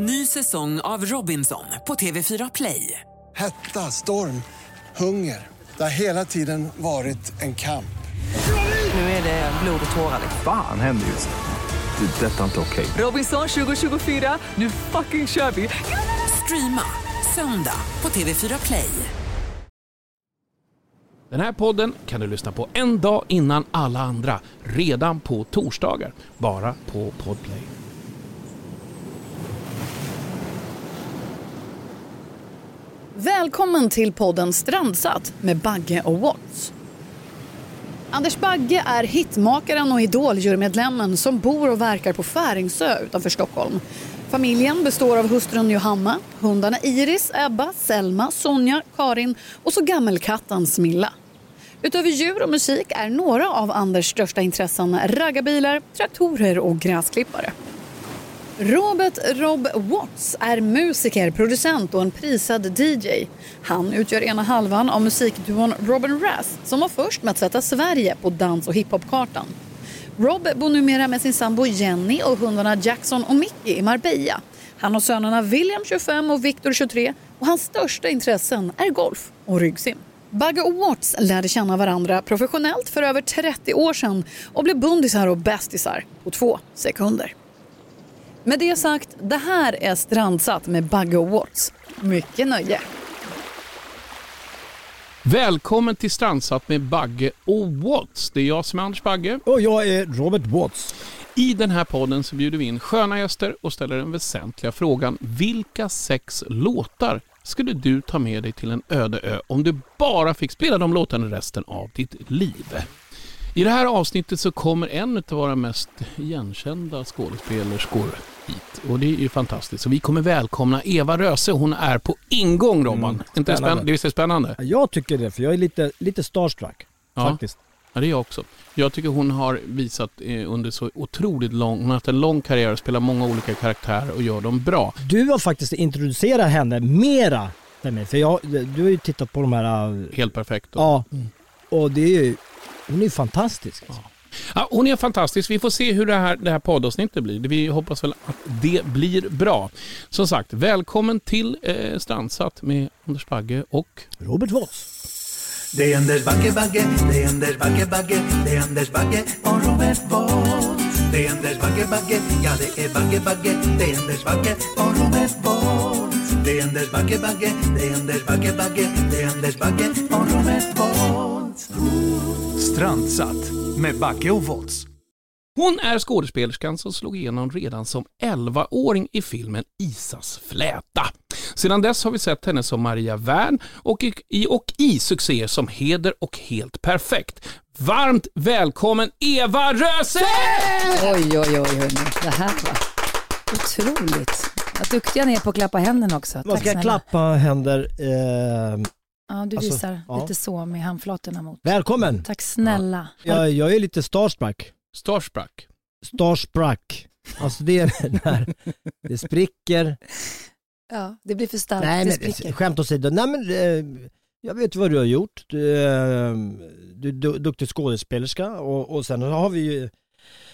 Ny säsong av Robinson på TV4 Play. Hetta, storm, hunger. Det har hela tiden varit en kamp. Nu är det blod och tårar. Fan händer just nu. Det. är Detta är inte okej. Robinson 2024, nu fucking kör vi! Streama söndag på TV4 Play. Den här podden kan du lyssna på en dag innan alla andra, redan på torsdagar, bara på Podplay. Välkommen till podden Strandsatt med Bagge och Watts. Anders Bagge är hitmakaren och idoljurmedlemmen som bor och verkar på Färingsö utanför Stockholm. Familjen består av hustrun Johanna, hundarna Iris, Ebba, Selma, Sonja, Karin och så gammelkatten Smilla. Utöver djur och musik är några av Anders största intressen raggarbilar, traktorer och gräsklippare. Robert Rob Watts är musiker, producent och en prisad DJ. Han utgör ena halvan av musikduon Robin Rass som var först med att sätta Sverige på dans och hiphopkartan. Rob bor numera med sin sambo Jenny och hundarna Jackson och Mickey i Marbella. Han har sönerna William 25 och Victor 23 och hans största intressen är golf och ryggsim. Bagge och Watts lärde känna varandra professionellt för över 30 år sedan och blev bundisar och bästisar på två sekunder. Med det sagt, det här är Strandsatt med Bagge och Watts. Mycket nöje. Välkommen till Strandsatt med Bagge och Watts. Det är jag som är Anders Bagge. Och jag är Robert Watts. I den här podden så bjuder vi in sköna gäster och ställer den väsentliga frågan vilka sex låtar skulle du ta med dig till en öde ö om du bara fick spela de låtarna resten av ditt liv? I det här avsnittet så kommer en av våra mest igenkända skådespelerskor hit och det är ju fantastiskt. Så vi kommer välkomna Eva Röse. Hon är på ingång Robban. Mm, Inte det spännande. Det visst är spännande? Jag tycker det, för jag är lite, lite starstruck. Ja. Faktiskt. Ja, det är jag också. Jag tycker hon har visat eh, under så otroligt lång, hon har haft en lång karriär och spelar många olika karaktärer och gör dem bra. Du har faktiskt introducerat henne mera för jag, du har ju tittat på de här... äh, Helt perfekt. Och, Ja. Och det är ju... Hon är fantastisk. Ja, hon är fantastisk. Vi får se hur det här, det här poddavsnittet blir. Vi hoppas väl att det blir bra. Som sagt, välkommen till eh, Strandsatt med Anders Bagge och Robert Watts. Det är Anders Bagge, Bagge, det är Anders Bagge, Bagge, det är Anders Bagge och Robert Bolt. Det är Anders Bagge, Bagge, ja det är Bagge, Bagge, det är Anders Bagge. Och Robert Bolt. Det är Anders Bagge, Bagge, det är Anders Bagge, Bagge, det är Anders Bagge. Och Robert Bolt. Strandsatt med Bagge och Volts hon är skådespelerskan som slog igenom redan som 11-åring i filmen Isas fläta. Sedan dess har vi sett henne som Maria Wern och i, och i succéer som Heder och Helt Perfekt. Varmt välkommen Eva Röse! Oj, oj, oj, hörni. Det här var otroligt. Vad duktiga ni är på att klappa händerna också. Man ska klappa händer. Eh, Ja, du Alltså, visar ja. lite så med handflatorna mot. välkommen! Tack snälla. Jag, jag är lite starstruck. Starstruck. Starstruck. Alltså det är när det spricker. Ja, det blir för starkt. Nej det men spricker. skämt åsido. Nej men eh, jag vet vad du har gjort. Du, eh, du är du, duktig skådespelerska och, och sen har vi ju,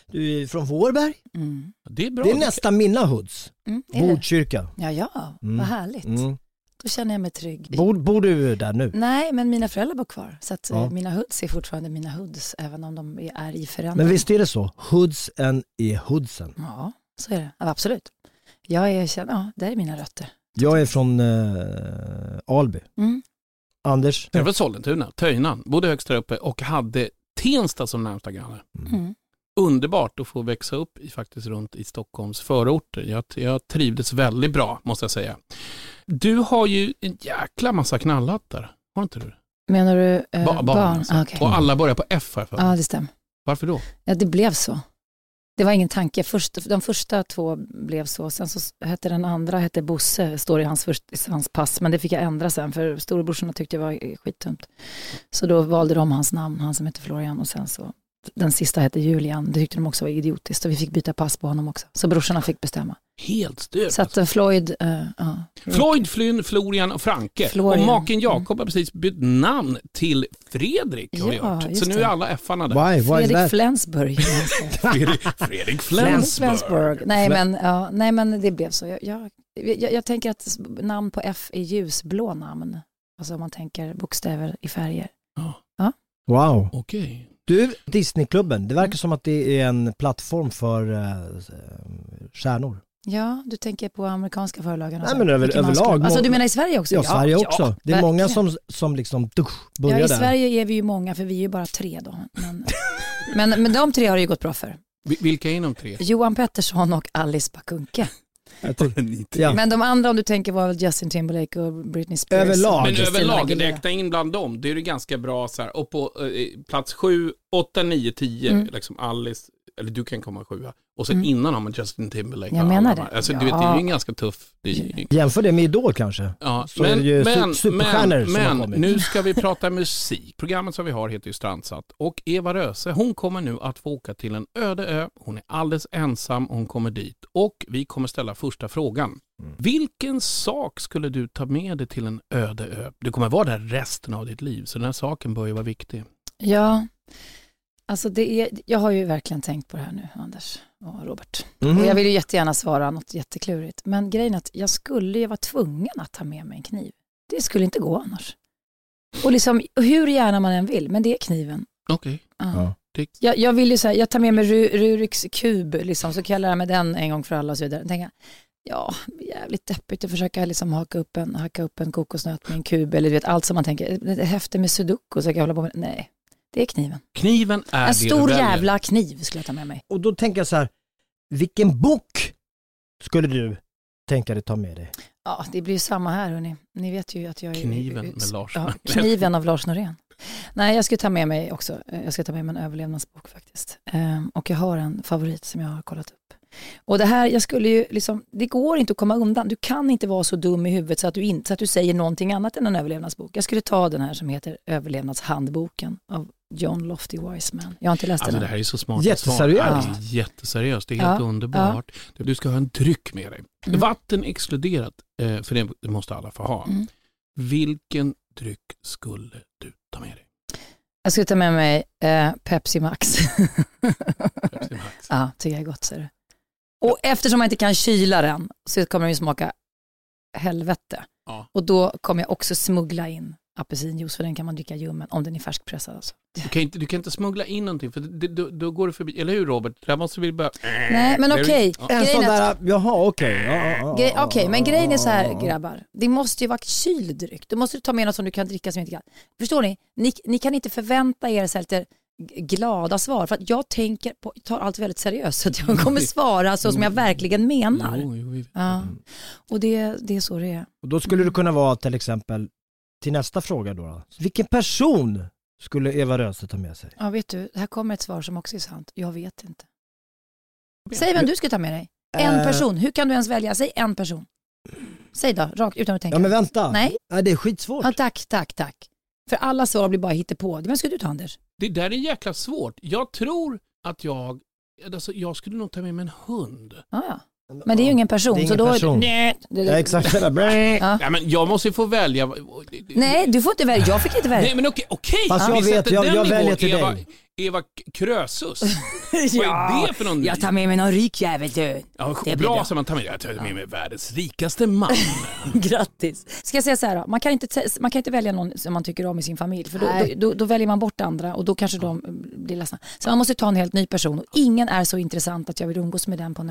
du är från Vårberg. Mm. Det är bra. Det är nästan mina hoods. Mm, är? Botkyrka. Ja, ja, Mm. vad härligt. Mm. Då känner jag mig trygg. Bor, bor du där nu? Nej, men mina föräldrar bor kvar. Så att eh, Ja. mina hoods är fortfarande mina hoods, även om de är i förändring. Men visst är det så? Hoodsen är hoodsen. Ja, så är det. Ja, absolut. Jag är, känner- ja, det är mina rötter. Jag är från eh, Alby. Mm. Anders? Jag är från Sollentuna, Töjnan, bodde högst där uppe och hade Tensta som närmsta granne. Mm. Underbart att få växa upp i, faktiskt runt i Stockholms förorter. Jag, jag trivdes väldigt bra, måste jag säga. Du har ju en jäkla massa knallhattar, har inte du? Menar du eh, Ba- barn? alltså. Ah, okej. Och alla börjar på F jag för. Ja, det stämmer. Varför då? Ja, det blev så. Det var ingen tanke. Först, de första två blev så. Sen så hette den andra hette Bosse, står i hans, först, i hans pass. Men det fick jag ändra sen för storebrorsorna tyckte jag var skittumt. Så då valde de hans namn, han som heter Florian. Och sen så, den sista hette Julian. Det tyckte de också var idiotiskt. Och vi fick byta pass på honom också. Så brorsorna fick bestämma. Helt stöpt. Så att eh, Floyd, eh, ja. Floyd, Flynn, Florian och Franke. Florian. Och maken Jakob har precis bytt namn till Fredrik. Har Ja, just Så nu är alla F-arna där. Why? Why Fredrik? Flensburg. Fredrik, Fredrik Flensburg. Flensburg. Nej men, ja, nej men det blev så. Jag, jag, jag, jag tänker att namn på F är ljusblå namn. Alltså om man tänker bokstäver i färger. Wow. Okej. Du, Disneyklubben, det verkar som att det är en plattform för uh, stjärnor. Ja, du tänker på amerikanska förlagen? Nej, men över- överlag. Alltså du menar i Sverige också? Ja, Sverige också. det är många verkligen. som, som liksom dusch, börjar Ja, i där. Sverige är vi ju många för vi är ju bara tre då. Men, men, men de tre har det ju gått bra för. Vi- Vilka är de tre? Johan Pettersson och Alice Bakunke. Ja. ja. Men de andra om du tänker var väl Justin Timberlake och Britney Spears. Överlag. Men överlag, räkna in bland dem, det är det ganska bra så här. Och på eh, plats sju, åtta, nio, tio, Mm. liksom Alice, eller du kan komma sjua. Och så Mm. innan har man Justin Timberlake. Jag och menar det. Alltså, Ja. du vet, det är ju en ganska tuff... Det är ju, Jämför det med Idol kanske. Ja, Så är det ju men, superstjärnor men, men nu ska vi prata musik. Programmet som vi har heter ju Strandsatt och Eva Röse hon kommer nu att få åka till en öde ö. Hon är alldeles ensam, hon kommer dit och vi kommer ställa första frågan. Mm. Vilken sak skulle du ta med dig till en öde ö? Du kommer vara där resten av ditt liv så den här saken bör ju vara viktig. Ja, alltså det är, jag har ju verkligen tänkt på det här nu, Anders och Robert. Mhm. Och jag vill ju jättegärna svara något jätteklurigt. Men grejen är att jag skulle ju vara tvungen att ta med mig en kniv. Det skulle inte gå annars. Och liksom, hur gärna man än vill, men det är kniven. Okej. Ja. Ja. Det- Jag, jag vill ju säga, jag tar med mig Ru- Ruriks kub, liksom, så kan jag lära mig den en gång för alla och så vidare. Tänka, ja, jävligt deppigt att försöka liksom haka, upp en, hacka upp en kokosnöt med en kub eller du vet, allt som man tänker, häftigt med sudoku, så jag kan hålla på med, nej, det är kniven. Kniven är En det stor jävla kniv skulle jag ta med mig. Och då tänker jag så här, vilken bok skulle du tänka dig ta med dig? Ja, det blir ju samma här hörni. Ni vet ju att jag är... Kniven med Lars Ja, kniven av Lars Norén. Nej, jag skulle ta med mig också, eh, jag ska ta med mig en överlevnadsbok faktiskt. Ehm, och jag har en favorit som jag har kollat upp. Och det här, jag skulle ju liksom, det går inte att komma undan. Du kan inte vara så dum i huvudet så att du, inte, så att du säger någonting annat än en överlevnadsbok. Jag skulle ta den här som heter Överlevnadshandboken av John Lofty Wiseman. Jag har inte läst Alltså den. det här är så smart. Jätteseriöst. Ja, det är jätteseriöst. Det är helt Ja, underbart. Du ska ha en dryck med dig. Mm. Vatten exkluderat, eh, för det det måste alla få ha. Mm. Vilken dryck skulle du ta med dig? Jag skulle ta med mig eh, Pepsi Max. Pepsi Max. Ja, tycker jag är gott ser du. Och eftersom man inte kan kyla den så kommer den ju smaka helvete. Ja. Och då kommer jag också smuggla in apelsinjuice för den kan man dricka ljummen om den är färskpressad. Alltså. Du, kan inte, du kan inte smuggla in någonting för det, då, då går det förbi. Eller hur Robert? Där måste vi börja... Nej, men okej. Ja. En sån där, jaha okej. Ja, ja, ja, ja, Okej, ja, men grejen är så här grabbar. Det måste ju vara kyld dryck. Då måste du ta med något som du kan dricka som inte kan. Förstår ni? Ni, ni kan inte förvänta er så här lite glada svar. För att jag tänker på, tar allt väldigt seriöst. Så att jag kommer svara så som jag verkligen menar. Ja. Och det, det är så det är. Och då skulle det kunna vara till exempel, till nästa fråga då. Vilken person skulle Eva Röse ta med sig? Ja, vet du, här kommer ett svar som också är sant. Jag vet inte. Säg vem du ska ta med dig. En Eh, person. Hur kan du ens välja? Säg en person. Säg då, rakt utan att tänka. Ja men vänta. Nej. Nej det är skitsvårt. Ja, tack, tack, tack. För alla svar blir bara hittepå. Vem ska du ta Anders? Det där är jäkla svårt. Jag tror att jag... Alltså, jag skulle nog ta med mig en hund. Ja, ja. Men det är ju ingen person. Det är så ingen då, person. Nej, det, Ja, exakt. Ja. Ja, men jag måste ju få välja. nej, du får inte välja. Jag fick inte välja. Nej men okej, okej. Fast jag vet, jag- jag väljer till Eva, dig. Eva Krösus. Vad är det för någon? jag tar med mig någon rik jävel du. Ja, det blir bra som man tar med. Jag tar med mig världens rikaste man. Grattis. Ska jag säga så här då, man kan, inte, te- man kan inte välja någon som man tycker om i sin familj för då, Nej. då, då, då väljer man bort andra och då kanske de blir ledsna. Så man måste ta en helt ny person och ingen är så intressant att jag vill umgås med den på en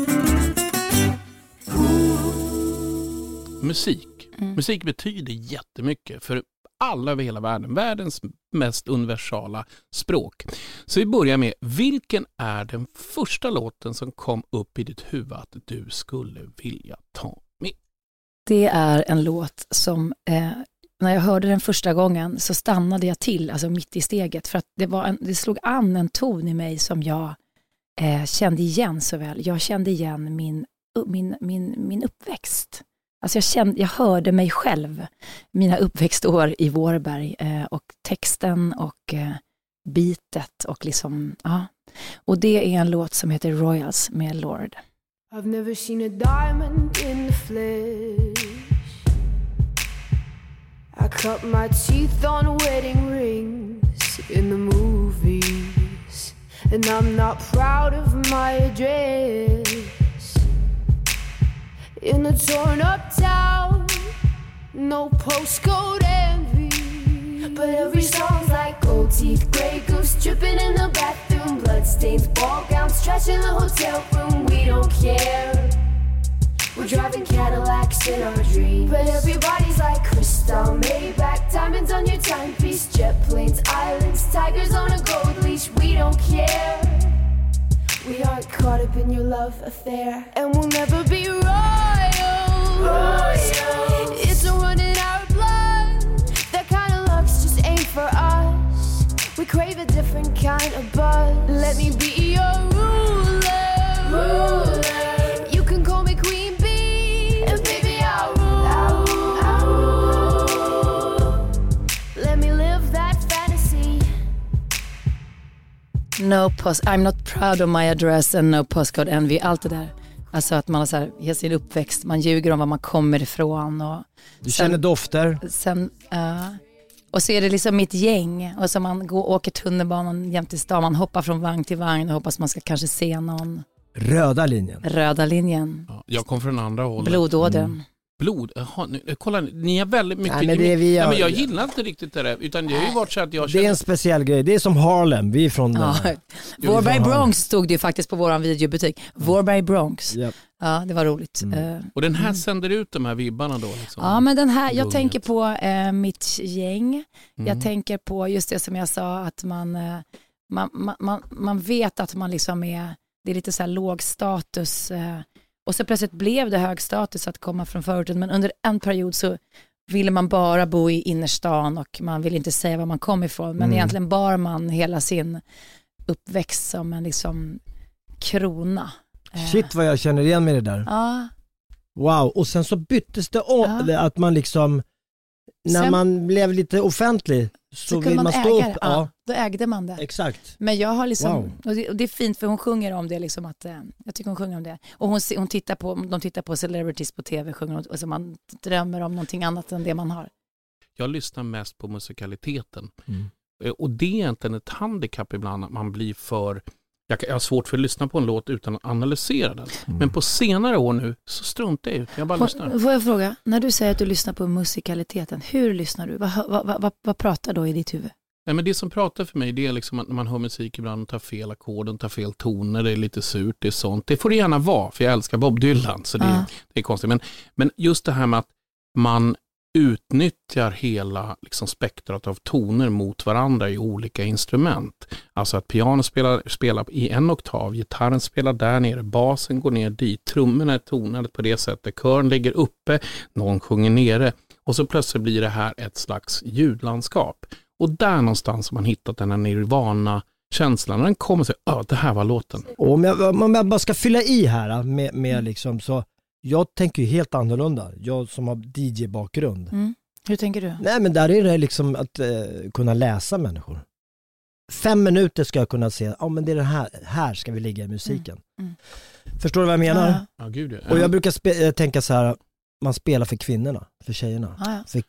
Musik. Mm. Musik betyder jättemycket för alla över hela världen. Världens mest universala språk. Så vi börjar med, vilken är den första låten som kom upp i ditt huvud att du skulle vilja ta med? Det är en låt som, eh, när jag hörde den första gången så stannade jag till, alltså mitt i steget, för att det, var en, det slog an en ton i mig som jag eh, kände igen så väl. Jag kände igen min, min, min, min uppväxt. Alltså jag, kände, jag hörde mig själv, mina uppväxtår i Vårberg eh, och texten och eh, bitet och liksom, ja. Och det är en låt som heter Royals med Lord. I've never seen a diamond in the flesh. I cut my teeth on wedding rings in the movies. And I'm not proud of my address. In a torn up town, no postcode envy. But every song's like gold teeth, grey goose dripping in the bathroom, bloodstains, ball gowns, trash in the hotel room. We don't care. We're driving Cadillacs in our dreams. But everybody's like crystal, Maybach, diamonds on your timepiece, jet planes, islands, tigers on a gold leash. We don't care. We aren't caught up in your love affair, and we'll never be royals. It's a in our blood. That kind of luck's just ain't for us. We crave a different kind of buzz. Let me be your ruler. You can call me Queen Bee, and baby I'll rule. I'll rule. Let me live that fantasy. No post, I'm not proud of my address and no postcode envy, allt det där. Alltså att man har så här, hela sin uppväxt, man ljuger om var man kommer ifrån och Du känner dofter. sen, eh, och så är det liksom mitt gäng och så man går, åker tunnelbanan jämt i stan, man hoppar från vagn till vagn och hoppas man ska kanske se någon Röda linjen. röda linjen, Ja, jag kom från andra hållet. blodådern. Blod? Jaha, nu, kolla, ni har väldigt mycket... Nej, men det vi Nej, gör- men jag gillar inte riktigt det där, utan det har ju varit så att jag Det är känner... en speciell grej. Det är som Harlem. Vi är från... Ja. eh, Vårberg Bronx stod det ju faktiskt på vår videobutik. Vårberg Bronx. Ja. Ja, det var roligt. Eh, Och den här sänder ut de här vibbarna då? Liksom. Ja, men den här, jag tänker på eh, mitt gäng. Mm. Jag tänker på just det som jag sa, att man, eh, man, man, man, man vet att man liksom är, det är lite så här låg status. Eh, och så plötsligt blev det hög status att komma från förorten, men under en period så ville man bara bo i innerstan och man ville inte säga var man kom ifrån, men Mm. egentligen bar man hela sin uppväxt som en liksom krona. Eh, Shit vad jag känner igen mig i det där. Ja, Wow, och sen så byttes det om, Ja. att man liksom, när Sen- man blev lite offentlig så, så vill kunde man, man, stå äga upp. Ja, då ägde man det. exakt. Men jag har liksom, Wow. och, det, och det är fint för hon sjunger om det, liksom att, eh, jag tycker hon sjunger om det. Och hon, hon tittar på, de tittar på celebrities på tv, sjunger och så man drömmer om någonting annat än det man har. Jag lyssnar mest på musikaliteten. Mm. Eh, Och det är egentligen ett handikapp ibland, att man blir för... Jag jag har svårt för att lyssna på en låt utan att analysera den. Mm. Men på senare år nu så struntar jag det. Jag bara lyssnar. Får, får jag fråga, när du säger att du lyssnar på musikaliteten, hur lyssnar du? Vad, vad, vad, vad, vad pratar då i ditt huvud? Nej, men det som pratar för mig det är liksom att när man hör musik ibland och tar fel ackord, och tar fel toner, det är lite surt, det är sånt. Det får det gärna vara, för jag älskar Bob Dylan, så det, Ja. det är konstigt. Men, men just det här med att man utnyttjar hela liksom, spektrat av toner mot varandra i olika instrument. Alltså att piano spelar, spelar i en oktav, gitarren spelar där nere, basen går ner dit, trummorna är tonade på det sättet, kören ligger uppe, någon sjunger nere och så plötsligt blir det här ett slags ljudlandskap. Och där någonstans har man hittat den här nirvana-känslan. När den kommer så, ja det här var låten. Om jag, om jag bara ska fylla i här med, med liksom så, jag tänker ju helt annorlunda. Jag som har DJ-bakgrund. Mm. Hur tänker du? Nej men där är det liksom att eh, kunna läsa människor. Fem minuter ska jag kunna se, ja men det är det här, här ska vi ligga i musiken. Mm. Förstår du vad jag menar? Ja. Och jag brukar eh, tänka så här, man spelar för kvinnorna, för tjejerna. ja, ja. För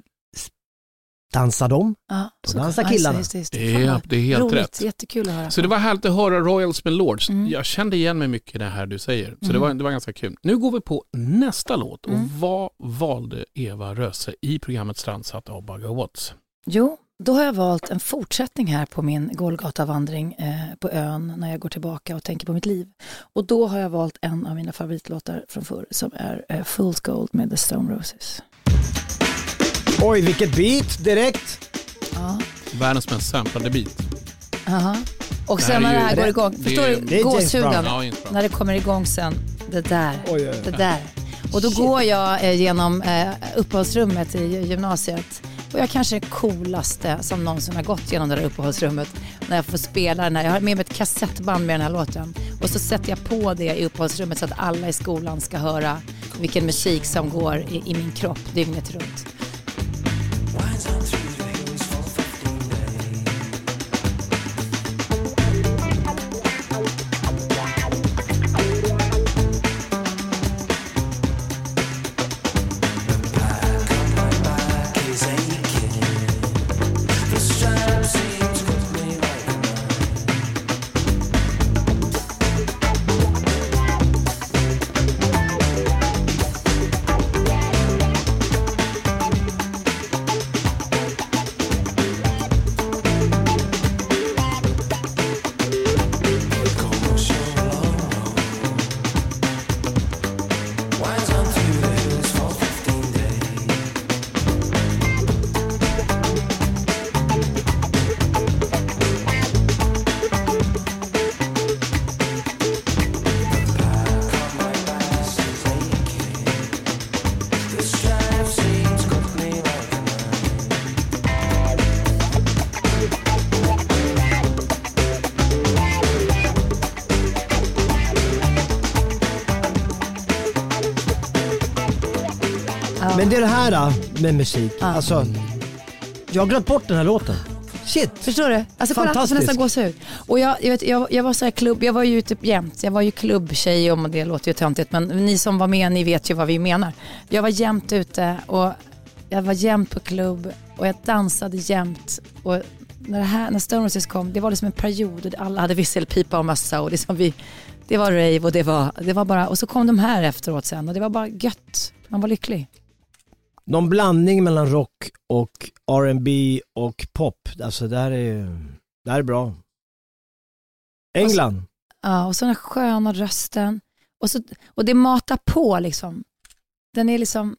dansar de, Ja, då så- dansar ja, killarna. just det, just. Fan Ja, det är helt roligt, rätt. Jättekul att höra. Så det var härligt att höra Royals med Lords. Mm. Jag kände igen mig mycket i det här du säger. Så Mm. det, var, det var ganska kul. Nu går vi på nästa låt. Och Mm. vad valde Eva Röse i programmet Strandsatt av Bagge Watts? Jo, då har jag valt en fortsättning här på min Golgatavandring eh, på ön när jag går tillbaka och tänker på mitt liv. Och då har jag valt en av mina favoritlåtar från förr som är eh, Fool's Gold med The Stone Roses. Oj, vilket beat direkt. Ja. Världens mest samplade beat. Aha. Och Det sen här är när det ju- här går igång, det förstår är- du det är James gåshuden? Brown. Ja, när det kommer igång sen, det där, Oj, oj, oj. det där. Och då går jag eh, genom eh, uppehållsrummet i gymnasiet och jag kanske är den coolaste som någonsin har gått genom det där uppehållsrummet när jag får spela den här. Jag har med mig ett kassettband med den här låten och så sätter jag på det i uppehållsrummet så att alla i skolan ska höra vilken musik som går i, i min kropp dygnet runt. Men det är det här då, med musik. Ja. Alltså, jag har glömt bort den här låten. Shit! Förstår du? Alltså kolla, Fantastiskt. nästan gåshud. Och jag, jag, vet, jag, jag var så klubb, jag var ju typ jämt, jag var ju klubbtjej om det låter ju töntigt men ni som var med ni vet ju vad vi menar. Jag var jämt ute och jag var jämt på klubb och jag dansade jämt. Och när, det här, när Stone Roses kom, det var liksom en period och alla hade visselpipa och mössa och liksom vi, det var rave och det var, det var bara, och så kom de här efteråt sen och det var bara gött. Man var lycklig. Någon blandning mellan rock och R&B och pop. Alltså det här är, det här är bra. England. Ja, och så den här sköna rösten. Och, så, och det matar på liksom. Den är liksom,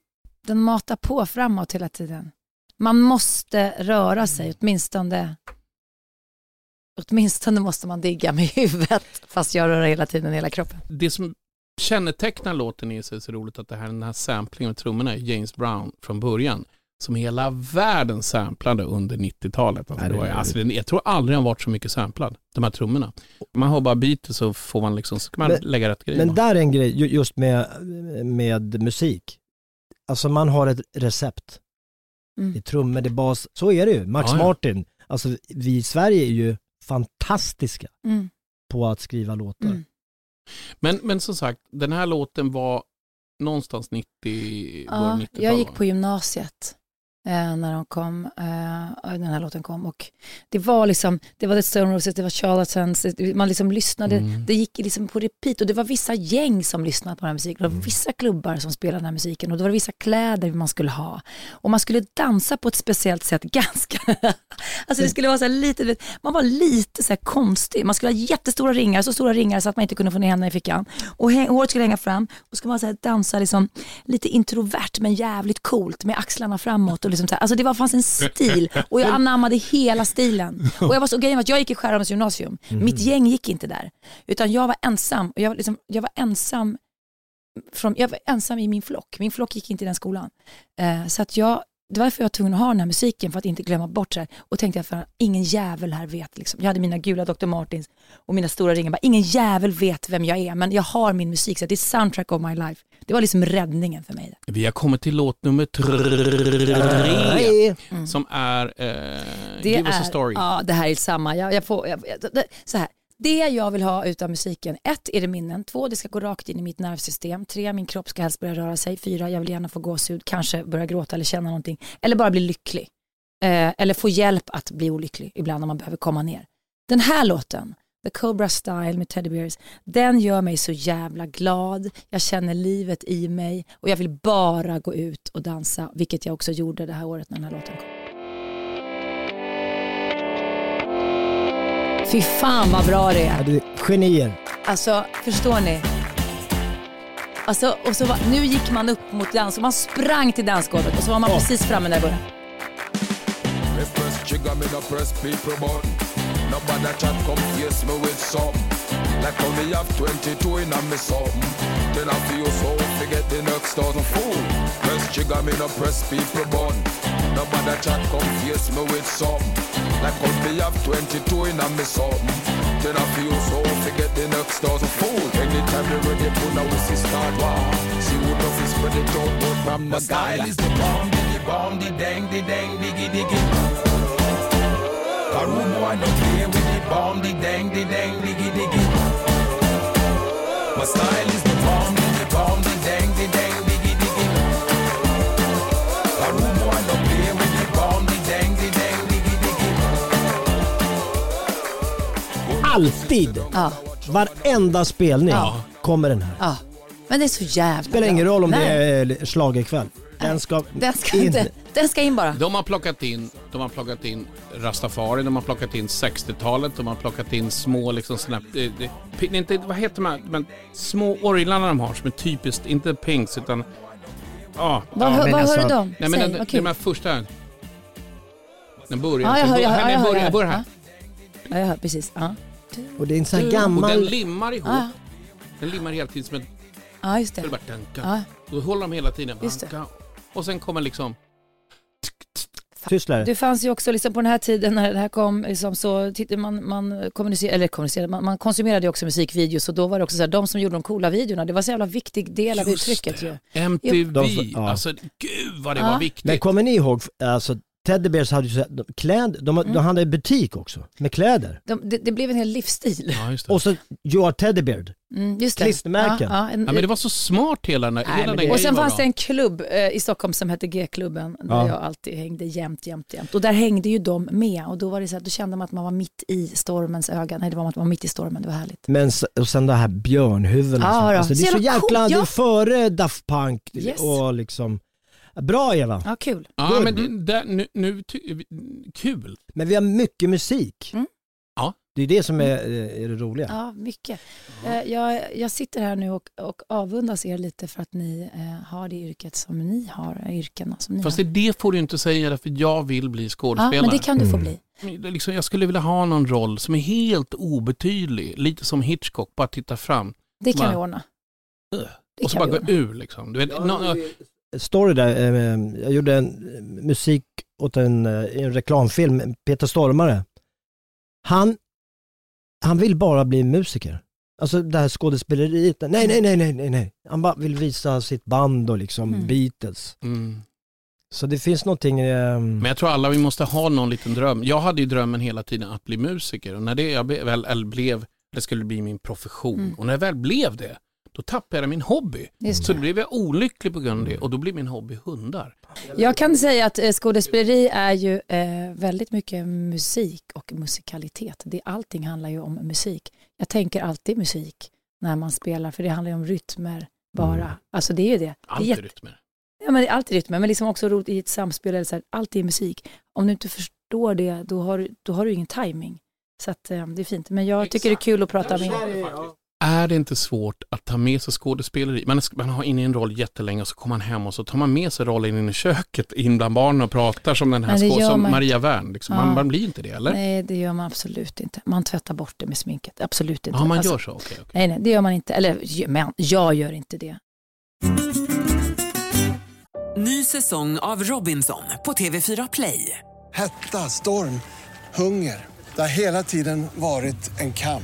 den matar på framåt hela tiden. Man måste röra sig, åtminstone, åtminstone måste man digga med huvudet, fast jag rör hela tiden hela kroppen. Det som kännetecknar låten är så, så roligt att det här, den här samplingen med trummorna är James Brown från början. Som hela världen samplade under 90-talet. Alltså, det var, alltså, jag tror aldrig den varit så mycket samplad, de här trummorna. Man har bara beatet så får man liksom, så kan man Men- lägga rätt grejer. Men där är en grej ju- just med, med musik. Alltså man har ett recept. Mm. Det är trummor, det är bas. Så är det ju. Max Ja, ja. Martin. Alltså vi i Sverige är ju fantastiska Mm. på att skriva låtar. Mm. Men, men som sagt, den här låten var någonstans 90, början Ja, 90-tal. jag gick på gymnasiet eh, när de kom, eh, den här låten kom. Och det var liksom, det var The Stone Roses, det var Charlatans, man liksom lyssnade, Mm. det gick liksom på repeat. Och det var vissa gäng som lyssnade på den här musiken, det Mm. var vissa klubbar som spelade den här musiken. Och det var vissa kläder man skulle ha. Och man skulle dansa på ett speciellt sätt ganska, alltså det skulle vara så här lite, man var lite så här konstig, man skulle ha jättestora ringar, så stora ringar så att man inte kunde få ner händerna i fickan. Och håret skulle hänga fram. Och skulle man så här dansa liksom lite introvert men jävligt coolt med axlarna framåt och liksom så här. alltså det var, fanns en stil och jag anammade hela stilen. Och jag var så grejen att jag gick i Skärholmens gymnasium, mitt gäng gick inte där utan jag var ensam och jag, var liksom, jag var ensam från, jag var ensam i min flock, min flock gick inte i den skolan. Eh, så att jag, det var därför jag var tvungen att ha den här musiken för att inte glömma bort det här. Och tänkte jag för ingen jävel här vet, liksom. jag hade mina gula Dr. Martins och mina stora ringar, bara, ingen jävel vet vem jag är men jag har min musik så det är soundtrack of my life. Det var liksom räddningen för mig. Vi har kommit till låt nummer tre. Nej. Som är eh, Det Give us a är, story. Ja, det här är samma. Jag, jag får, jag, det, så här. Det jag vill ha utav musiken, ett är det minnen, två det ska gå rakt in i mitt nervsystem, tre min kropp ska helst börja röra sig, fyra jag vill gärna få gåshud, kanske börja gråta eller känna någonting, eller bara bli lycklig. Eh, eller få hjälp att bli olycklig ibland om man behöver komma ner. Den här låten, The Cobra Style med Teddy Bears, den gör mig så jävla glad. Jag känner livet i mig och jag vill bara gå ut och dansa, vilket jag också gjorde det här året när den här låten kom. Fy fan vad bra det är. Ja, du, genier. Alltså, förstår ni? Alltså, och så var, nu gick man upp mot dans och man sprang till dansgolvet och så var man precis framme när det började. Me press trigger, me no press people button. Nobody chat come face me with something. Like how me have 22 in a me something. Then I feel so forget the next thousand fool. Press trigger, me no press people button. Nobody chat come face me with something. Like how me have 22 in a me something. Then I feel so forget the next thousand fool. Anytime they ready, pull a whistle start war. See who knows is spread it out, but from the style is the bomb, diggy bomb, the dang, the dang, diggy diggy. Room boy no play with the bomb, the dang, the dang, diggy diggy. My style is the bomb, the bomb, the dang, the dang, diggy diggy. A room boy no play with the bomb, the dang, the dang, diggy diggy. Alltid. Ja. Varenda spelning Ja. kommer den här. Ja. Men det är så jävla Spelar ingen roll om Nej. det är schlagerkväll. Den ska, Den ska, in. inte, den ska in bara. De har plockat in, de har plockat in Rastafari, de har plockat in 60-talet, de har plockat in små liksom såna, är inte, vad heter de här, men små orglarna de har som är typiskt, inte Pinks utan, ja. Vad, ja, hör, vad alltså- hör du dem? Nej men Säg, den, den här första, den börjar, Ja, jag hör, jag hör, jag jag här. Ja, jag hör precis. Ja, Och det är en sån här Och den gammal... limmar ihop, ja, den limmar hela tiden som en, ja just så det bara danka. Ja, Då håller de hela tiden, Just det. Och sen kommer liksom, Tystlare. det fanns ju också liksom på den här tiden när det här kom, liksom, så man, man kommunicerade, eller kommunicerade, man, man konsumerade ju också musikvideos och då var det också så här, de som gjorde de coola videorna, det var så jävla viktig del av Just uttrycket det. ju. MTV, De- ja. alltså gud vad det Ja. var viktigt. Men kommer ni ihåg, alltså Teddy Bears hade ju så här- de- kläder, de, Mm. de hade en butik också med kläder. De, det, det blev en hel livsstil. Ja, just det. Och så You are Teddy Bear. Mm, just det. Klistermärken. Ja, ja, en, Ja, men det var så smart hela den, Nej, hela den det- och grejen sen var fanns det en klubb eh, i Stockholm som hette G-klubben där Ja. jag alltid hängde jämt, jämt, jämt. Och där hängde ju de med och då var det så här, då kände man att man var mitt i stormens öga. Nej, det var att man var mitt i stormen, det var härligt. Men och sen det här björnhuvudena. Ja, alltså, det är Så jäkla, är ja. före Daft Punk Yes. och liksom. Bra Eva, Ja, kul. Ja, Good. men det, där, nu, nu kul. men vi har mycket musik. Mm. Ja. Det är det som är, är det roliga. Ja, mycket. Eh, Jag, jag sitter här nu och, och avundas er lite för att ni eh, har det yrket som ni har, yrkena som ni Fast har. det, får du inte säga för jag vill bli Ja, skådespelare. men det kan du få Mm. bli. Är liksom, jag skulle vilja ha någon roll som är helt obetydlig, lite som Hitchcock, bara titta fram. Det kan Va? vi ordna. Och så bara gå ur liksom. Du vet, nå- Story där, eh, jag gjorde en eh, musik åt en, eh, en reklamfilm, Peter Stormare. Han, han vill bara bli musiker. Alltså det här skådespeleriet, nej nej nej nej nej nej. Han bara vill visa sitt band och liksom Mm. Beatles. mm. Så det finns någonting, eh, Men jag tror alla vi måste ha någon liten dröm. Jag hade ju drömmen hela tiden att bli musiker och när det jag väl eller blev, det skulle bli min profession Mm. och när jag väl blev det, då tappade jag min hobby. Just Så det. då blev jag olycklig på grund av det och då blev min hobby hundar. Jag kan säga att eh, skådespeleri är ju eh, väldigt mycket musik och musikalitet. Det, allting handlar ju om musik. Jag tänker alltid musik när man spelar, för det handlar ju om rytmer bara. Alltså det är ju det. det är rytmer. Ja, men det är alltid rytmer, men liksom också roligt i ett samspel. Eller så här, allt är musik. Om du inte förstår det, då har, du- då har du ingen timing. Så att, eh, det är fint. Men jag tycker det är kul att prata med Är det inte svårt att ta med sig skådespeleri? Man, man har inne i en roll jättelänge och så kommer man hem och så tar man med sig rollen in i köket, in bland barnen och pratar som den här Men det skå- gör som man Maria Wern. Liksom. Ja. Man, man blir inte det, eller? Nej, det gör man absolut inte. Man tvättar bort det med sminket. Absolut inte. Ja, man Alltså, gör så? Okej. okej. Nej, nej, det gör man inte. Eller, men jag gör inte det. Ny säsong av Robinson på TV4 Play. Hetta, storm, hunger. Det har hela tiden varit en kamp.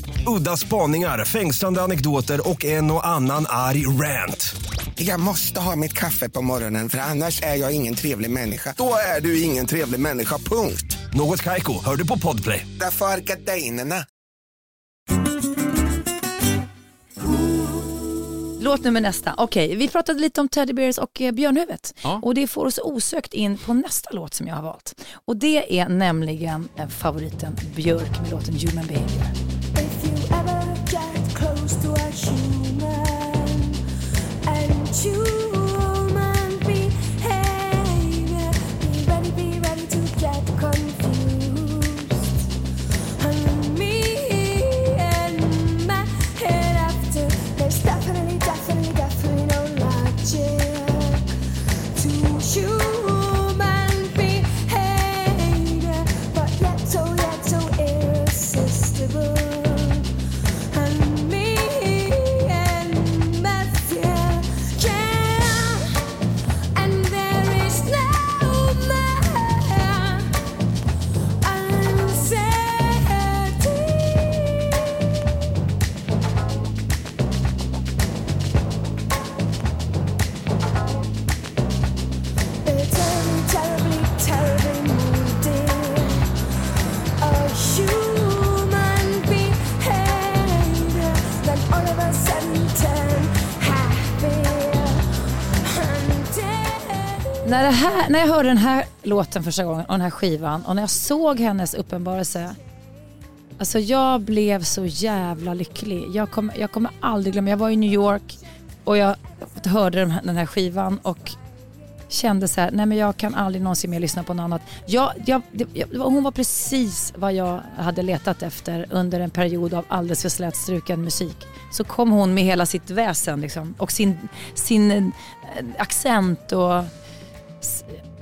Udda spaningar, fängslande anekdoter och en och annan arg rant. Jag måste ha mitt kaffe på morgonen för annars är jag ingen trevlig människa. Då är du ingen trevlig människa, punkt. Något Kaiko, hör du på Podplay. Därför är gardinerna. Låt nummer nästa. Okej, vi pratade lite om Teddy Bears och eh, Björnhuvudet. Ja. Och det får oss osökt in på nästa låt som jag har valt. Och det är nämligen eh, favoriten Björk med låten Human Behavior. 是。När, jag hörde den här låten första gången och den här skivan och när jag såg hennes uppenbarelse. Alltså jag blev så jävla lycklig. Jag kommer, jag kommer aldrig glömma, jag var i New York och jag hörde den här- skivan och kände så här, nej men jag kan aldrig någonsin mer lyssna på något annat. Jag, jag, det, jag, hon var precis vad jag hade letat efter under en period av alldeles för slätstruken musik. Så kom hon med hela sitt väsen liksom, och sin, sin eh, accent och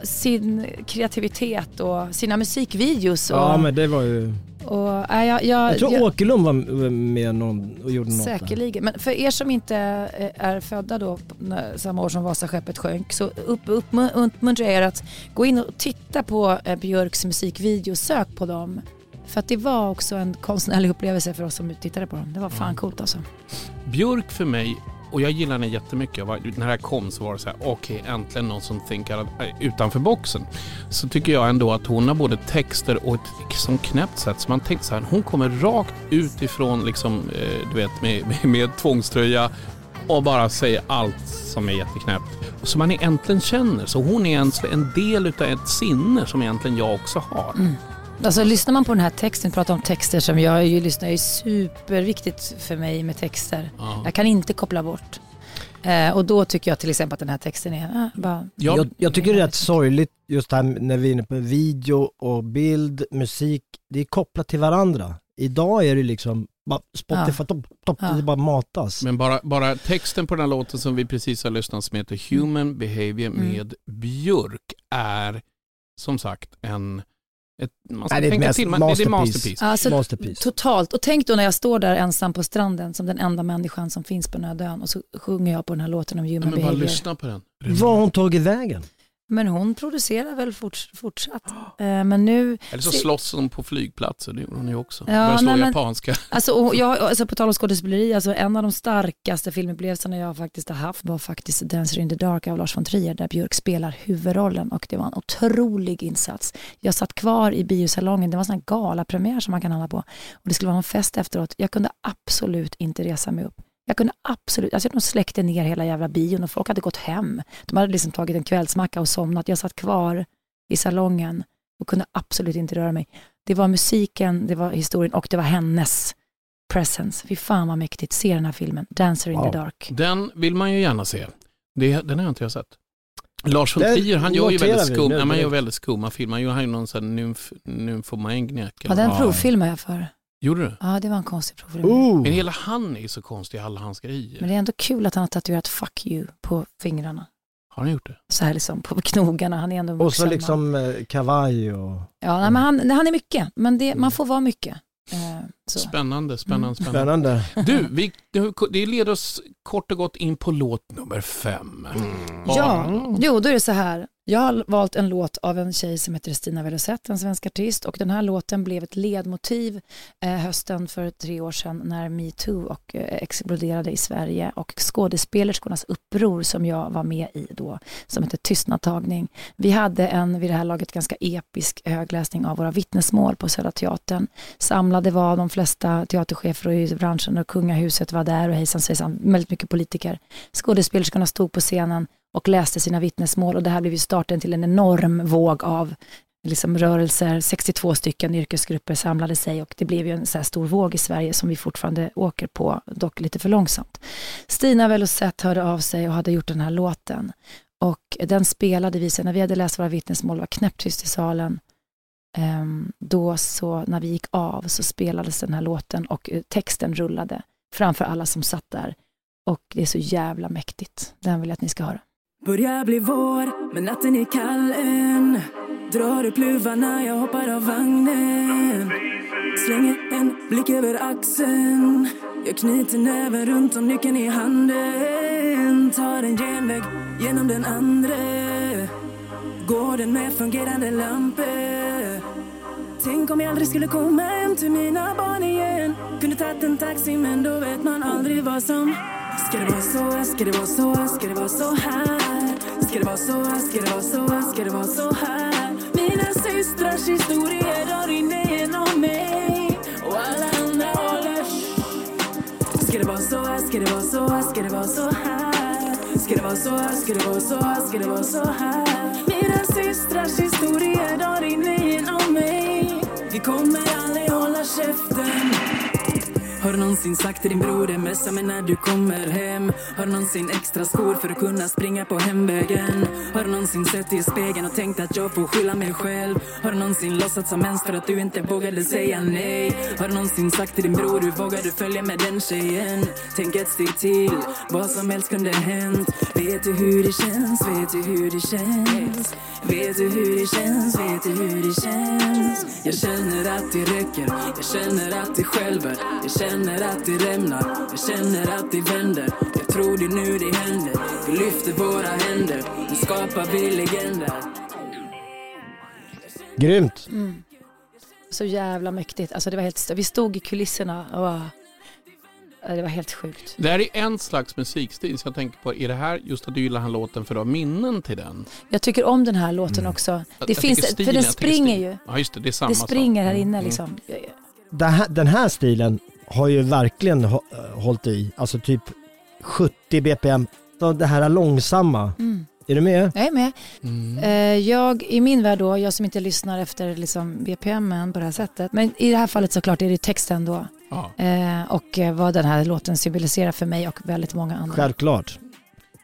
sin kreativitet och sina musikvideos. Och, Ja men det var ju... och, äh, jag, jag, Jag tror jag- Åkerlund var med någon och gjorde något där. Säkerligen. Men för er som inte eh, är födda då när- samma år som Vasaskeppet sjönk så upp, uppmu- uppmuntrar jag er att gå in och titta på eh, Björks musikvideo. Sök på dem. För att det var också en konstnärlig upplevelse för oss som tittade på dem. Det var fan coolt alltså. Björk för mig, och jag gillar henne jättemycket. Jag var- När det här kom så var det så här, okej äntligen någon som tänker eh, utanför boxen. Så tycker jag ändå att hon har både texter och ett liksom knäppt sätt. Så man tänkte så här, hon kommer rakt utifrån liksom, eh, du vet med, med, med tvångströja och bara säger allt som är jätteknäppt. Som man egentligen känner. Så hon är en, en del utav ett sinne som egentligen jag också har. Mm. Alltså lyssnar man på den här texten, pratar om texter som jag ju lyssnar, är superviktigt för mig med texter. Ja. Jag kan inte koppla bort. Eh, och då tycker jag till exempel att den här texten är eh, bara... Jag, jag tycker det är rätt sorgligt just här när vi är inne på video och bild, musik, det är kopplat till varandra. Idag är det liksom bara Spotify, Ja. topp, topp, Ja. det bara matas. Men bara, bara texten på den här låten som vi precis har lyssnat som heter Human Behavior Mm. med Björk är som sagt en... Ett, man ska Nej, det tänka till, men det är masterpiece. masterpiece. Alltså, Totalt. Och tänk då när jag står där ensam på stranden som den enda människan som finns på den här ön och så sjunger jag på den här låten om human Men bara behavior. lyssna på den. Vad har hon tagit vägen? Men hon producerar väl forts- fortsatt. Eh, men nu... Eller så slåss hon på flygplatser, det gjorde hon ju också. Ja, Började slå nej, men- japanska. Alltså, och jag, alltså på tal om skådespeleri, alltså en av de starkaste filmupplevelserna jag faktiskt har haft var faktiskt Dancer in the Dark av Lars von Trier där Björk spelar huvudrollen och det var en otrolig insats. Jag satt kvar i biosalongen, det var en sån här galapremiär som man kan handla på och det skulle vara en fest efteråt. Jag kunde absolut inte resa mig upp. Jag kunde absolut, alltså de släckte ner hela jävla bion och folk hade gått hem. De hade liksom tagit en kvällsmacka och somnat. Jag satt kvar i salongen och kunde absolut inte röra mig. Det var musiken, det var historien och det var hennes presence. Fy fan vad mäktigt. Se den här filmen, Dancer in the Dark. Den vill man ju gärna se. Det, den har jag inte jag sett. Lars von Trier, han gör ju väldigt skum, nu ja, man gör väldigt skumma filmer. Han gör- någon sån här nymf, nymfomaniac. Ja, den provfilmade jag för. Gjorde du? Ja, det var en konstig provfilm. Men hela han är så konstig i alla hans grejer. Men det är ändå kul att han har tatuerat 'fuck you' på fingrarna. Har han gjort det? Så här liksom på knogarna. Han är ändå en Och så vuxen man. liksom eh, kavaj och... Ja, nej, men han, han är mycket. Men det, man får vara mycket. Eh, så. Spännande, spännande, Mm. spännande. Spännande. Du, vi, det- leder oss kort och gott in på låt nummer fem. Ja, jo då är det så här. Jag har valt en låt av en tjej som heter Stina Velosette, en svensk artist och den här låten blev ett ledmotiv eh, hösten för tre år sedan när metoo och eh, exploderade i Sverige och skådespelerskornas uppror som jag var med i då som heter Tystnadtagning. Vi hade en vid det här laget ganska episk högläsning av våra vittnesmål på Södra Teatern. Samlade var de flesta teaterchefer i branschen och kungahuset var där och hejsan svejsan, väldigt mycket politiker. Skådespelerskorna stod på scenen och läste sina vittnesmål och det här blev ju starten till en enorm våg av liksom rörelser. 62 stycken yrkesgrupper samlade sig och det blev ju en så här stor våg i Sverige som vi fortfarande åker på, dock lite för långsamt. Stina Velosette hörde av sig och hade gjort den här låten och den spelade vi sen när vi hade läst våra vittnesmål, det var knäpptyst i salen. Ehm, då så när vi gick av så spelades den här låten och eh, texten rullade framför alla som satt där. Och det är så jävla mäktigt. Den vill jag att ni ska höra. Börjar bli vår, men natten är kall än. Drar upp luvarna, jag hoppar av vagnen. Slänger en blick över axeln. Jag knyter näven runt om nyckeln i handen. Tar en genväg genom den andra Går den med fungerande lampor. Tänk om jag aldrig skulle komma hem till mina barn igen. Kunde tagit en taxi men då vet man aldrig vad som Ska det vara så, ska det vara så, ska det vara så här Ska det vara så, ska det vara så, ska det vara så här Mina systrars historier, drar rinner genom mig Och alla andra håller Ska det vara så, ska det vara så, ska det vara så här Ska det vara så, ska det vara så, ska det vara så här Mina systrars historier, drar rinner genom mig Vi kommer aldrig hålla käften har du någonsin sagt till din bror det messa mig när du kommer hem? Har du någonsin extra skor för att kunna springa på hemvägen? Har du någonsin sett dig i spegeln och tänkt att jag får skylla mig själv? Har du någonsin låtsats som ens för att du inte vågade säga nej? Har du någonsin sagt till din bror du vågade följa med den tjejen? Tänk ett steg till, vad som helst kunde hänt Vet du hur det känns? Vet du hur det känns? Vet du hur det känns? Vet du hur det känns? Jag känner att det räcker, jag känner att det skälver Jag känner att det rämnar, jag känner att det vänder Jag tror det nu det händer, vi lyfter våra händer Nu skapar vi legender Grymt. Mm. Så jävla mäktigt. Alltså det var helt, st- vi stod i kulisserna och bara, det var helt sjukt. Det här är en slags musikstil, så jag tänker på, är det här just att du gillar den här låten för du har minnen till den? Jag tycker om den här låten också. Jag- Det jag finns, tycker för stilen, den springer ju. Ja, just det, det är samma Det sak. springer här Mm, inne mm. liksom. Här, den här stilen har ju verkligen hå- hållit i, alltså typ 70 bpm. Så det här är långsamma. Mm. Är du med? Jag är med. Mm. Eh, Jag, i min värld då, jag som inte lyssnar efter liksom BPM på det här sättet, men i det här fallet såklart är det texten då. Ja. Eh, och eh, vad den här låten symboliserar för mig och väldigt många andra. Självklart.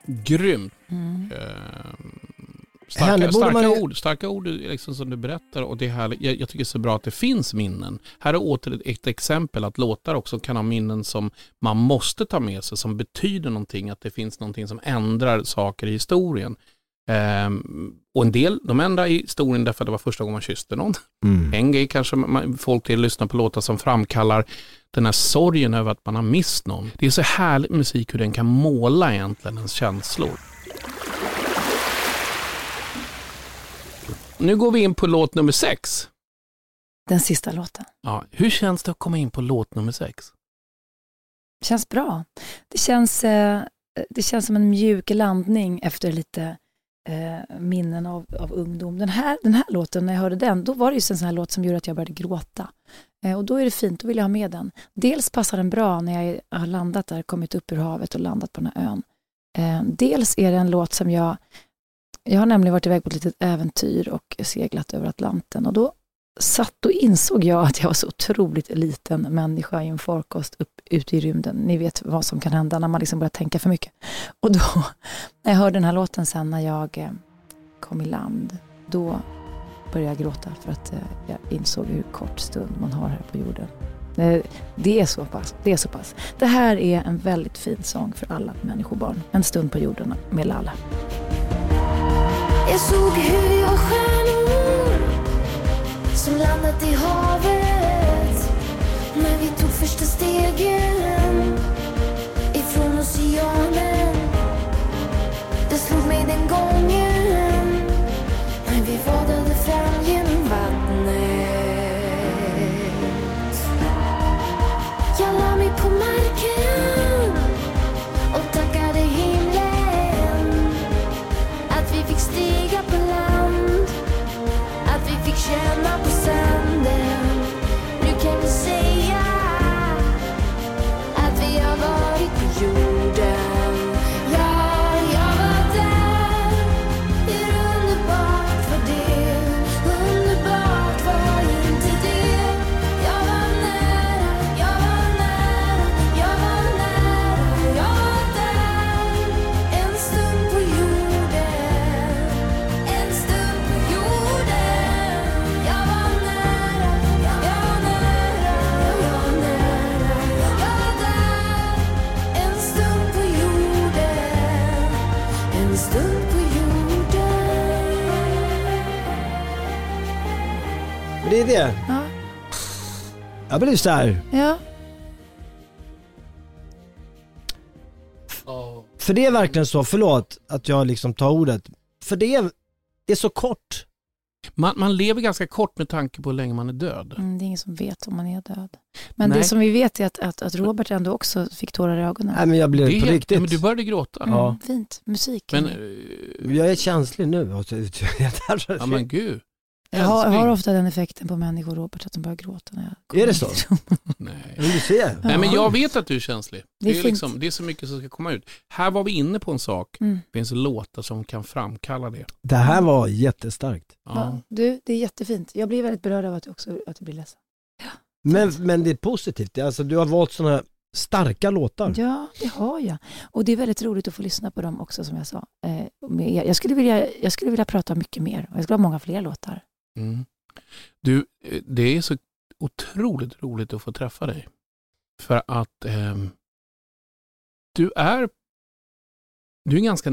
Grymt. Mm. Eh, Henne starka, borde starka man ord, starka ord liksom som du berättar och det är härligt. Jag, jag tycker det är så bra att det finns minnen. Här är åter ett, ett exempel att låtar också kan ha minnen som man måste ta med sig, som betyder någonting, att det finns någonting som ändrar saker i historien. Ehm, och en del, de ändrar i historien därför att det var första gången man kysste någon. Mm. En grej kanske man, folk till lyssnar på låtar som framkallar den här sorgen över att man har mist någon. Det är så härlig musik hur den kan måla egentligen ens känslor. Nu går vi in på låt nummer sex. Den sista låten. Ja, hur känns det att komma in på låt nummer sex? känns bra. Det känns, eh, det känns som en mjuk landning efter lite eh, minnen av, av ungdom. Den här, den här låten, när jag hörde den, då var det just en sån här låt som gjorde att jag började gråta. Eh, och då är det fint, då vill jag ha med den. Dels passar den bra när jag har landat där, kommit upp ur havet och landat på den här ön. Dels är det en låt som jag, jag har nämligen varit iväg på ett litet äventyr och seglat över Atlanten och då satt och insåg jag att jag var så otroligt liten människa i en farkost upp, ute i rymden. Ni vet vad som kan hända när man liksom börjar tänka för mycket. Och då, när jag hörde den här låten sen när jag eh, kom i land, då började jag gråta för att eh, jag insåg hur kort stund man har här på jorden. Eh, det är så pass. Det är så pass. Det här är en väldigt fin sång för alla människobarn. En stund på jorden med Lalla. Jag såg hur jag stjärnor som landat i havet När vi tog första stegen ifrån oceanen. Det slog mig den gången är det. Ja. Jag blir så här. Ja. För det är verkligen så, förlåt att jag liksom tar ordet. För det är, det är så kort. Man, man lever ganska kort med tanke på hur länge man är död. Mm, det är ingen som vet om man är död. Men Nej. det som vi vet är att, att, att Robert ändå också fick tårar i ögonen. Nej men jag blir Det på riktigt. men du började gråta. Mm, Ja. Fint. Musik. Men, Jag är känslig nu. ja men gud. Jag har, har ofta den effekten på människor, Robert, att de börjar gråta när jag kommer Är det så? Nej. Du ser. Nej men jag vet att du är känslig. Det är Det är, liksom, det är så mycket som ska komma ut. Här var vi inne på en sak. Mm. Det finns låtar som kan framkalla det. Det här var jättestarkt. Ja. Du, det är jättefint. Jag blir väldigt berörd av att du också att du blir ledsen. Men, men det är positivt. Alltså, du har valt sådana starka låtar. Ja, det har jag. Och det är väldigt roligt att få lyssna på dem också som jag sa. Eh, jag, jag, skulle vilja, jag skulle vilja prata mycket mer. och Jag skulle ha många fler låtar. Mm. Du, eh, det är så otroligt roligt att få träffa dig. För att eh, du är du är ganska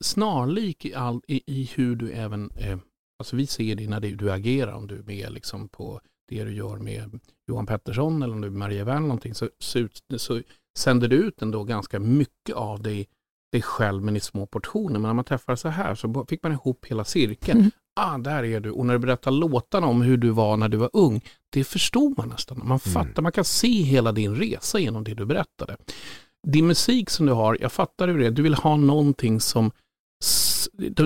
snarlik i, all, i, i hur du även, eh, alltså vi ser det när du, du agerar, om du är med liksom på det du gör med Johan Pettersson eller om du är Maria Wern eller någonting, så, så, så sänder du ut ändå ganska mycket av dig, dig själv men i små portioner. Men när man träffar så här så fick man ihop hela cirkeln. Mm. Ah, där är du. Och när du berättar låtarna om hur du var när du var ung, det förstod man nästan. Man fattar, man kan se hela din resa genom det du berättade. Din musik som du har, jag fattar hur det är, du vill ha någonting som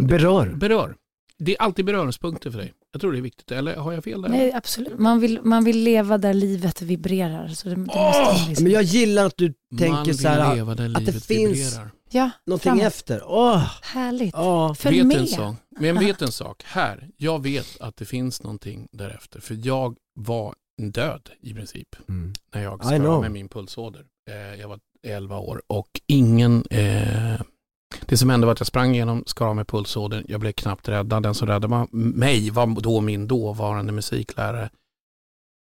Berör. berör. Det är alltid beröringspunkter för dig. Jag tror det är viktigt, eller har jag fel där? Nej, absolut. Man vill, man vill leva där livet vibrerar. Så det, det måste man liksom. Men jag gillar att du tänker så här leva där att det livet finns vibrerar. ja, någonting framåt. efter. Åh! Härligt. Ja. Följ vet med. En sak, men vet en sak, här, jag vet att det finns någonting därefter. För jag var död i princip Mm. när jag skar med min pulsåder. Eh, jag var 11 år och ingen... Eh, det som hände var att jag sprang igenom, skar av med pulsådern. Jag blev knappt räddad. Den som räddade mig var då min dåvarande musiklärare.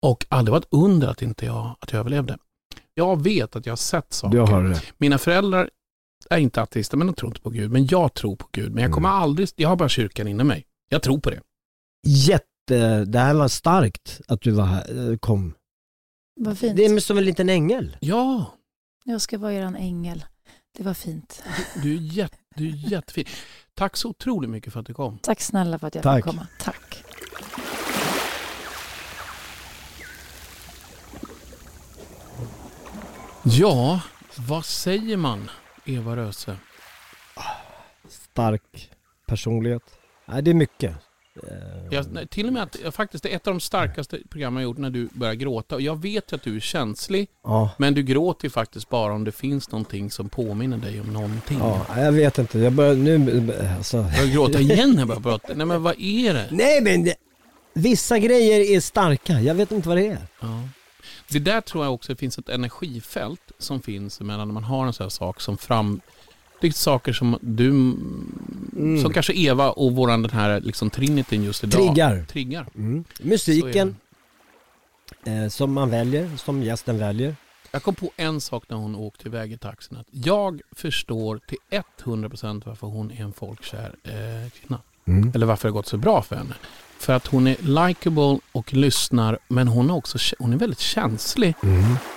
Och aldrig var ett under att inte jag, att jag överlevde. Jag vet att jag har sett saker. Du har det. Mina föräldrar är inte ateister, men de tror inte på Gud. Men jag tror på Gud. Men jag kommer aldrig, jag har bara kyrkan inom mig. Jag tror på det. Jätte, det här var starkt att du var här, eh, kom. Vad fint. Det är som en liten ängel. Ja, Jag ska vara eran ängel. Det var fint. du är, jätte, du är jättefin. Tack så otroligt mycket för att du kom. Tack snälla för att jag Tack. fick komma. Tack. Ja, vad säger man, Eva Röse? Stark personlighet. Nej, det är mycket. Eh, Jag, till och med att faktiskt det är ett av de starkaste programmen jag gjort när du börjar gråta. Och jag vet ju att du är känslig, Ja. men du gråter ju faktiskt bara om det finns någonting som påminner dig om någonting. Ja, jag vet inte. Jag börjar nu, alltså. Jag gråta igen när jag börjar prata. Nej men vad är det? Nej men det, vissa grejer är starka. Jag vet inte vad det är. Ja. Det där tror jag också det finns ett energifält som finns mellan när man har en sån här sak som fram... Är saker som du, Mm. som kanske Eva och våran den här liksom trinityn just idag. Triggar. Triggar. Mm. Musiken eh, som man väljer, som gästen väljer. Jag kom på en sak när hon åkte iväg i taxin. Att jag förstår till 100% varför hon är en folkkär eh, kvinna. Mm. Eller varför det har gått så bra för henne. För att hon är likable och lyssnar, men hon är också hon är väldigt känslig.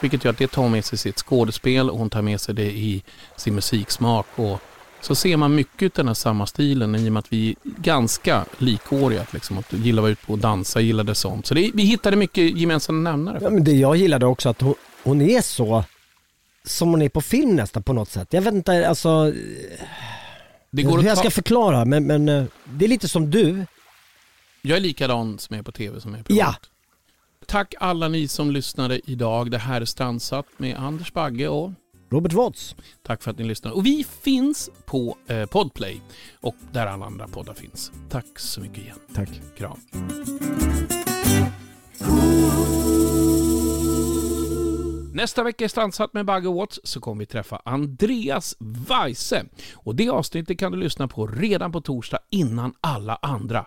Vilket gör att det tar med sig sitt skådespel och hon tar med sig det i sin musiksmak. Och så ser man mycket av den här samma stilen i och med att vi är ganska likåriga. Liksom, att gillar att vara ute på och dansa, gillade sånt. Så det, vi hittade mycket gemensamma nämnare. Ja, men det jag gillade också att hon, hon är så som hon är på film nästan på något sätt. Jag vet inte, alltså... Det går hur jag ska förklara, men, men eh, det är lite som du. Jag är likadan som är på tv som är privat. Ja. Tack alla ni som lyssnade idag. Det här är Strandsatt med Anders Bagge och Robert Watts. Tack för att ni lyssnade. Och vi finns på eh, Podplay och där alla andra poddar finns. Tack så mycket igen. Tack. Kram. Nästa vecka i Strandsatt med Bagge Watts så kommer vi träffa Andreas Weise. Och det avsnittet kan du lyssna på redan på torsdag innan alla andra.